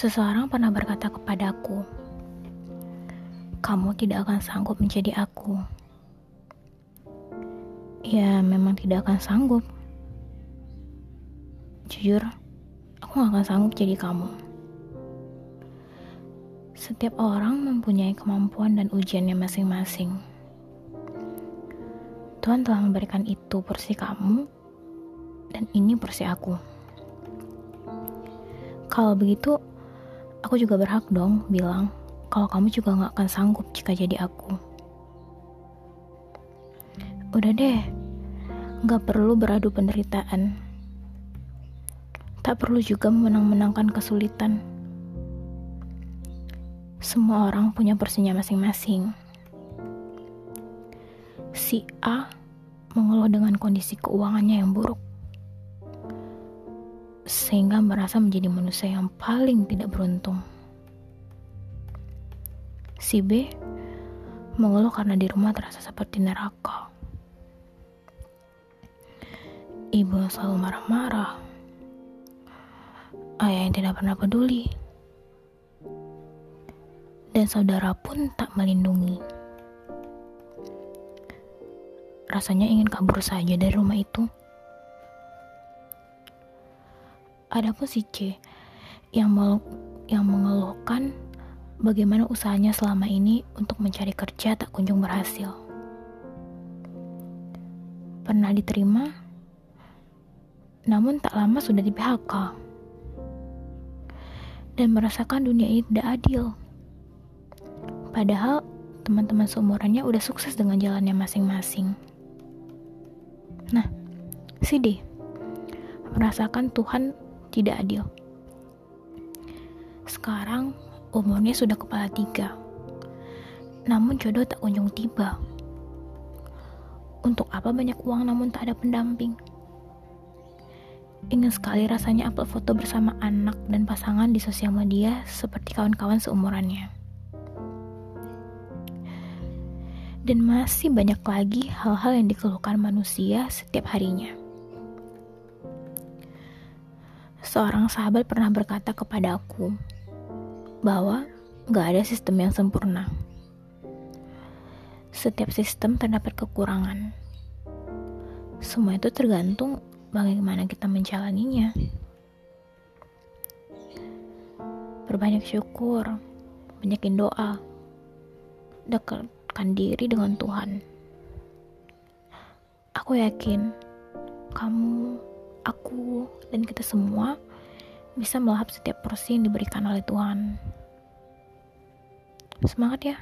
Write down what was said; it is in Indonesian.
Seseorang pernah berkata kepadaku, "Kamu tidak akan sanggup menjadi aku." Ya, memang tidak akan sanggup. Jujur, aku gak akan sanggup jadi kamu. Setiap orang mempunyai kemampuan dan ujiannya masing-masing. Tuhan telah memberikan itu porsi kamu, dan ini porsi aku. Kalau begitu, Aku juga berhak dong bilang kalau kamu juga gak akan sanggup jika jadi aku. Udah deh, gak perlu beradu penderitaan. Tak perlu juga memenang-menangkan kesulitan. Semua orang punya porsinya masing-masing. Si A mengeluh dengan kondisi keuangannya yang buruk sehingga merasa menjadi manusia yang paling tidak beruntung. Si B mengeluh karena di rumah terasa seperti neraka. Ibu selalu marah-marah. Ayah yang tidak pernah peduli. Dan saudara pun tak melindungi. Rasanya ingin kabur saja dari rumah itu. Ada pun si C yang yang mengeluhkan bagaimana usahanya selama ini untuk mencari kerja tak kunjung berhasil. Pernah diterima, namun tak lama sudah di PHK. Dan merasakan dunia ini tidak adil. Padahal teman-teman seumurannya udah sukses dengan jalannya masing-masing. Nah, si D merasakan Tuhan tidak adil. Sekarang umurnya sudah kepala tiga, namun jodoh tak kunjung tiba. Untuk apa banyak uang namun tak ada pendamping? Ingin sekali rasanya upload foto bersama anak dan pasangan di sosial media seperti kawan-kawan seumurannya. Dan masih banyak lagi hal-hal yang dikeluhkan manusia setiap harinya. Seorang sahabat pernah berkata kepada aku bahwa gak ada sistem yang sempurna. Setiap sistem terdapat kekurangan. Semua itu tergantung bagaimana kita menjalaninya. Berbanyak syukur, banyakin doa, dekatkan diri dengan Tuhan. Aku yakin kamu aku dan kita semua bisa melahap setiap porsi yang diberikan oleh Tuhan. Semangat ya!